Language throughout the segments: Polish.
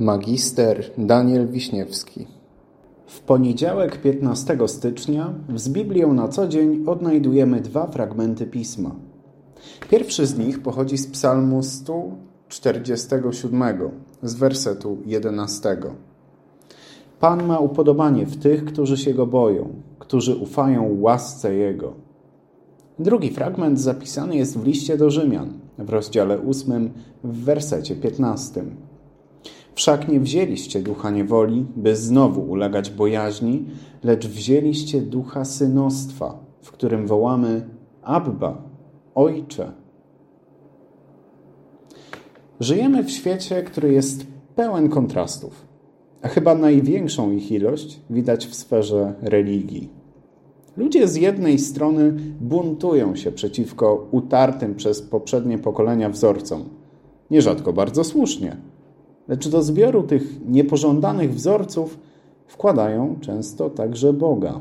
Magister Daniel Wiśniewski W poniedziałek 15 stycznia z Biblią na co dzień odnajdujemy dwa fragmenty Pisma. Pierwszy z nich pochodzi z psalmu 147 z wersetu 11. Pan ma upodobanie w tych, którzy się Go boją, którzy ufają łasce Jego. Drugi fragment zapisany jest w liście do Rzymian w rozdziale 8 w wersecie 15. Wszak nie wzięliście ducha niewoli, by znowu ulegać bojaźni, lecz wzięliście ducha synostwa, w którym wołamy Abba, Ojcze. Żyjemy w świecie, który jest pełen kontrastów, a chyba największą ich ilość widać w sferze religii. Ludzie z jednej strony buntują się przeciwko utartym przez poprzednie pokolenia wzorcom, nierzadko bardzo słusznie – lecz do zbioru tych niepożądanych wzorców wkładają często także Boga.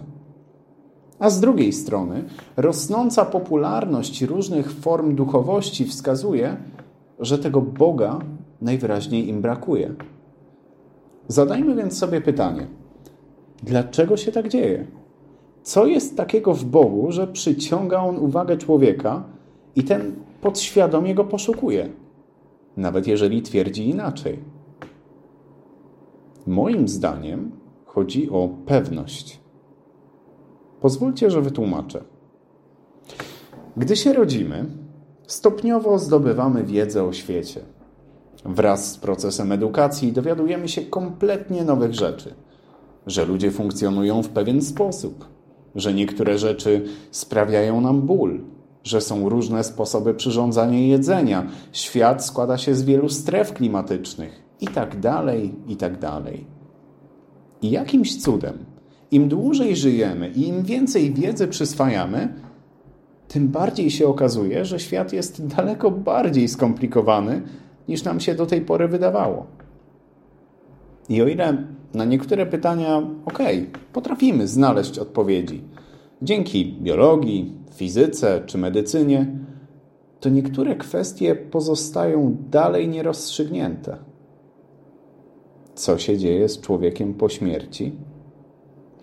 A z drugiej strony rosnąca popularność różnych form duchowości wskazuje, że tego Boga najwyraźniej im brakuje. Zadajmy więc sobie pytanie: dlaczego się tak dzieje? Co jest takiego w Bogu, że przyciąga on uwagę człowieka i ten podświadomie go poszukuje, nawet jeżeli twierdzi inaczej? Moim zdaniem chodzi o pewność. Pozwólcie, że wytłumaczę. Gdy się rodzimy, stopniowo zdobywamy wiedzę o świecie. Wraz z procesem edukacji dowiadujemy się kompletnie nowych rzeczy. Że ludzie funkcjonują w pewien sposób, że niektóre rzeczy sprawiają nam ból, że są różne sposoby przyrządzania jedzenia, świat składa się z wielu stref klimatycznych i tak dalej, i tak dalej. I jakimś cudem, im dłużej żyjemy i im więcej wiedzy przyswajamy, tym bardziej się okazuje, że świat jest daleko bardziej skomplikowany, niż nam się do tej pory wydawało. I o ile na niektóre pytania, ok, potrafimy znaleźć odpowiedzi dzięki biologii, fizyce czy medycynie, to niektóre kwestie pozostają dalej nierozstrzygnięte co się dzieje z człowiekiem po śmierci,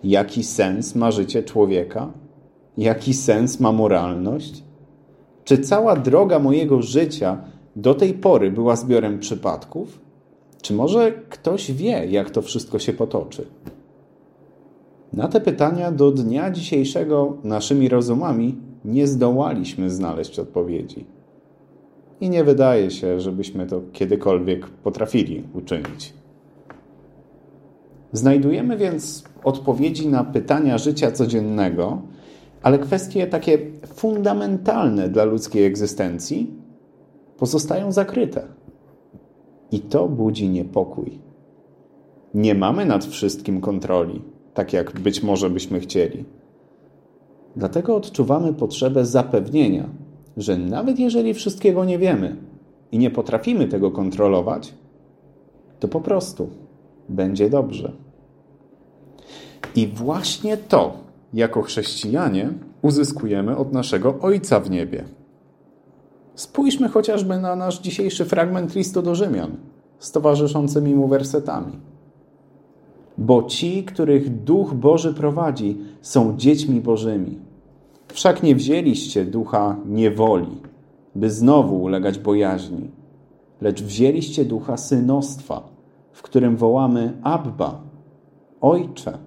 jaki sens ma życie człowieka, jaki sens ma moralność, czy cała droga mojego życia do tej pory była zbiorem przypadków, czy może ktoś wie, jak to wszystko się potoczy? Na te pytania do dnia dzisiejszego naszymi rozumami nie zdołaliśmy znaleźć odpowiedzi. I nie wydaje się, żebyśmy to kiedykolwiek potrafili uczynić. Znajdujemy więc odpowiedzi na pytania życia codziennego, ale kwestie takie fundamentalne dla ludzkiej egzystencji pozostają zakryte. I to budzi niepokój. Nie mamy nad wszystkim kontroli, tak jak być może byśmy chcieli. Dlatego odczuwamy potrzebę zapewnienia, że nawet jeżeli wszystkiego nie wiemy i nie potrafimy tego kontrolować, to po prostu będzie dobrze. I właśnie to, jako chrześcijanie, uzyskujemy od naszego Ojca w niebie. Spójrzmy chociażby na nasz dzisiejszy fragment listu do Rzymian z towarzyszącymi mu wersetami. Bo ci, których Duch Boży prowadzi, są dziećmi Bożymi. Wszak nie wzięliście ducha niewoli, by znowu ulegać bojaźni, lecz wzięliście ducha synostwa, w którym wołamy Abba, Ojcze.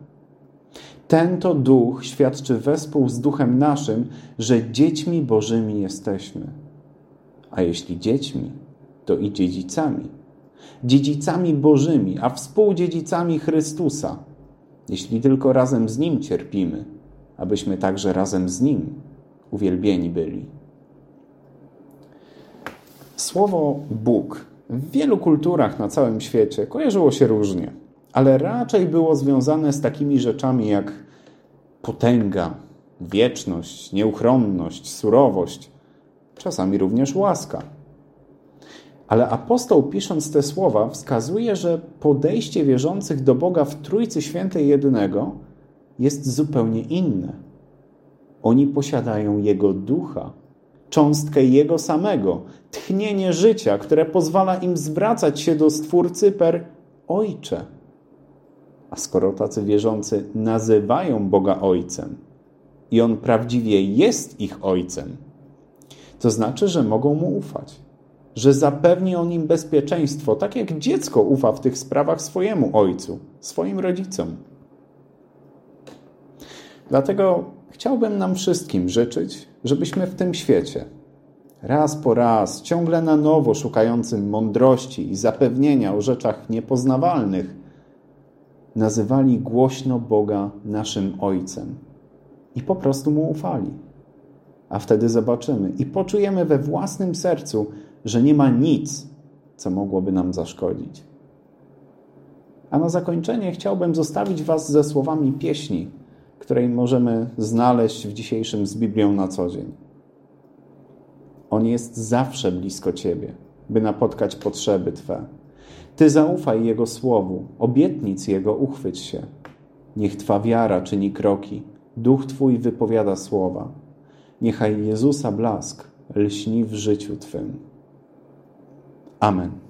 Ten to duch świadczy wespół z duchem naszym, że dziećmi Bożymi jesteśmy. A jeśli dziećmi, to i dziedzicami. Dziedzicami Bożymi, a współdziedzicami Chrystusa, jeśli tylko razem z Nim cierpimy, abyśmy także razem z Nim uwielbieni byli. Słowo Bóg w wielu kulturach na całym świecie kojarzyło się różnie ale raczej było związane z takimi rzeczami jak potęga, wieczność, nieuchronność, surowość, czasami również łaska. Ale apostoł, pisząc te słowa, wskazuje, że podejście wierzących do Boga w Trójcy Świętej Jedynego jest zupełnie inne. Oni posiadają Jego ducha, cząstkę Jego samego, tchnienie życia, które pozwala im zwracać się do Stwórcy per Ojcze. A skoro tacy wierzący nazywają Boga Ojcem i On prawdziwie jest ich Ojcem, to znaczy, że mogą Mu ufać, że zapewni On im bezpieczeństwo, tak jak dziecko ufa w tych sprawach swojemu Ojcu, swoim rodzicom. Dlatego chciałbym nam wszystkim życzyć, żebyśmy w tym świecie, raz po raz, ciągle na nowo szukającym mądrości i zapewnienia o rzeczach niepoznawalnych, nazywali głośno Boga naszym Ojcem i po prostu Mu ufali. A wtedy zobaczymy i poczujemy we własnym sercu, że nie ma nic, co mogłoby nam zaszkodzić. A na zakończenie chciałbym zostawić Was ze słowami pieśni, której możemy znaleźć w dzisiejszym z Biblią na co dzień. On jest zawsze blisko Ciebie, by napotkać potrzeby Twe. Ty zaufaj Jego słowu, obietnic Jego uchwyć się. Niech Twa wiara czyni kroki, duch Twój wypowiada słowa. Niechaj Jezusa blask lśni w życiu Twym. Amen.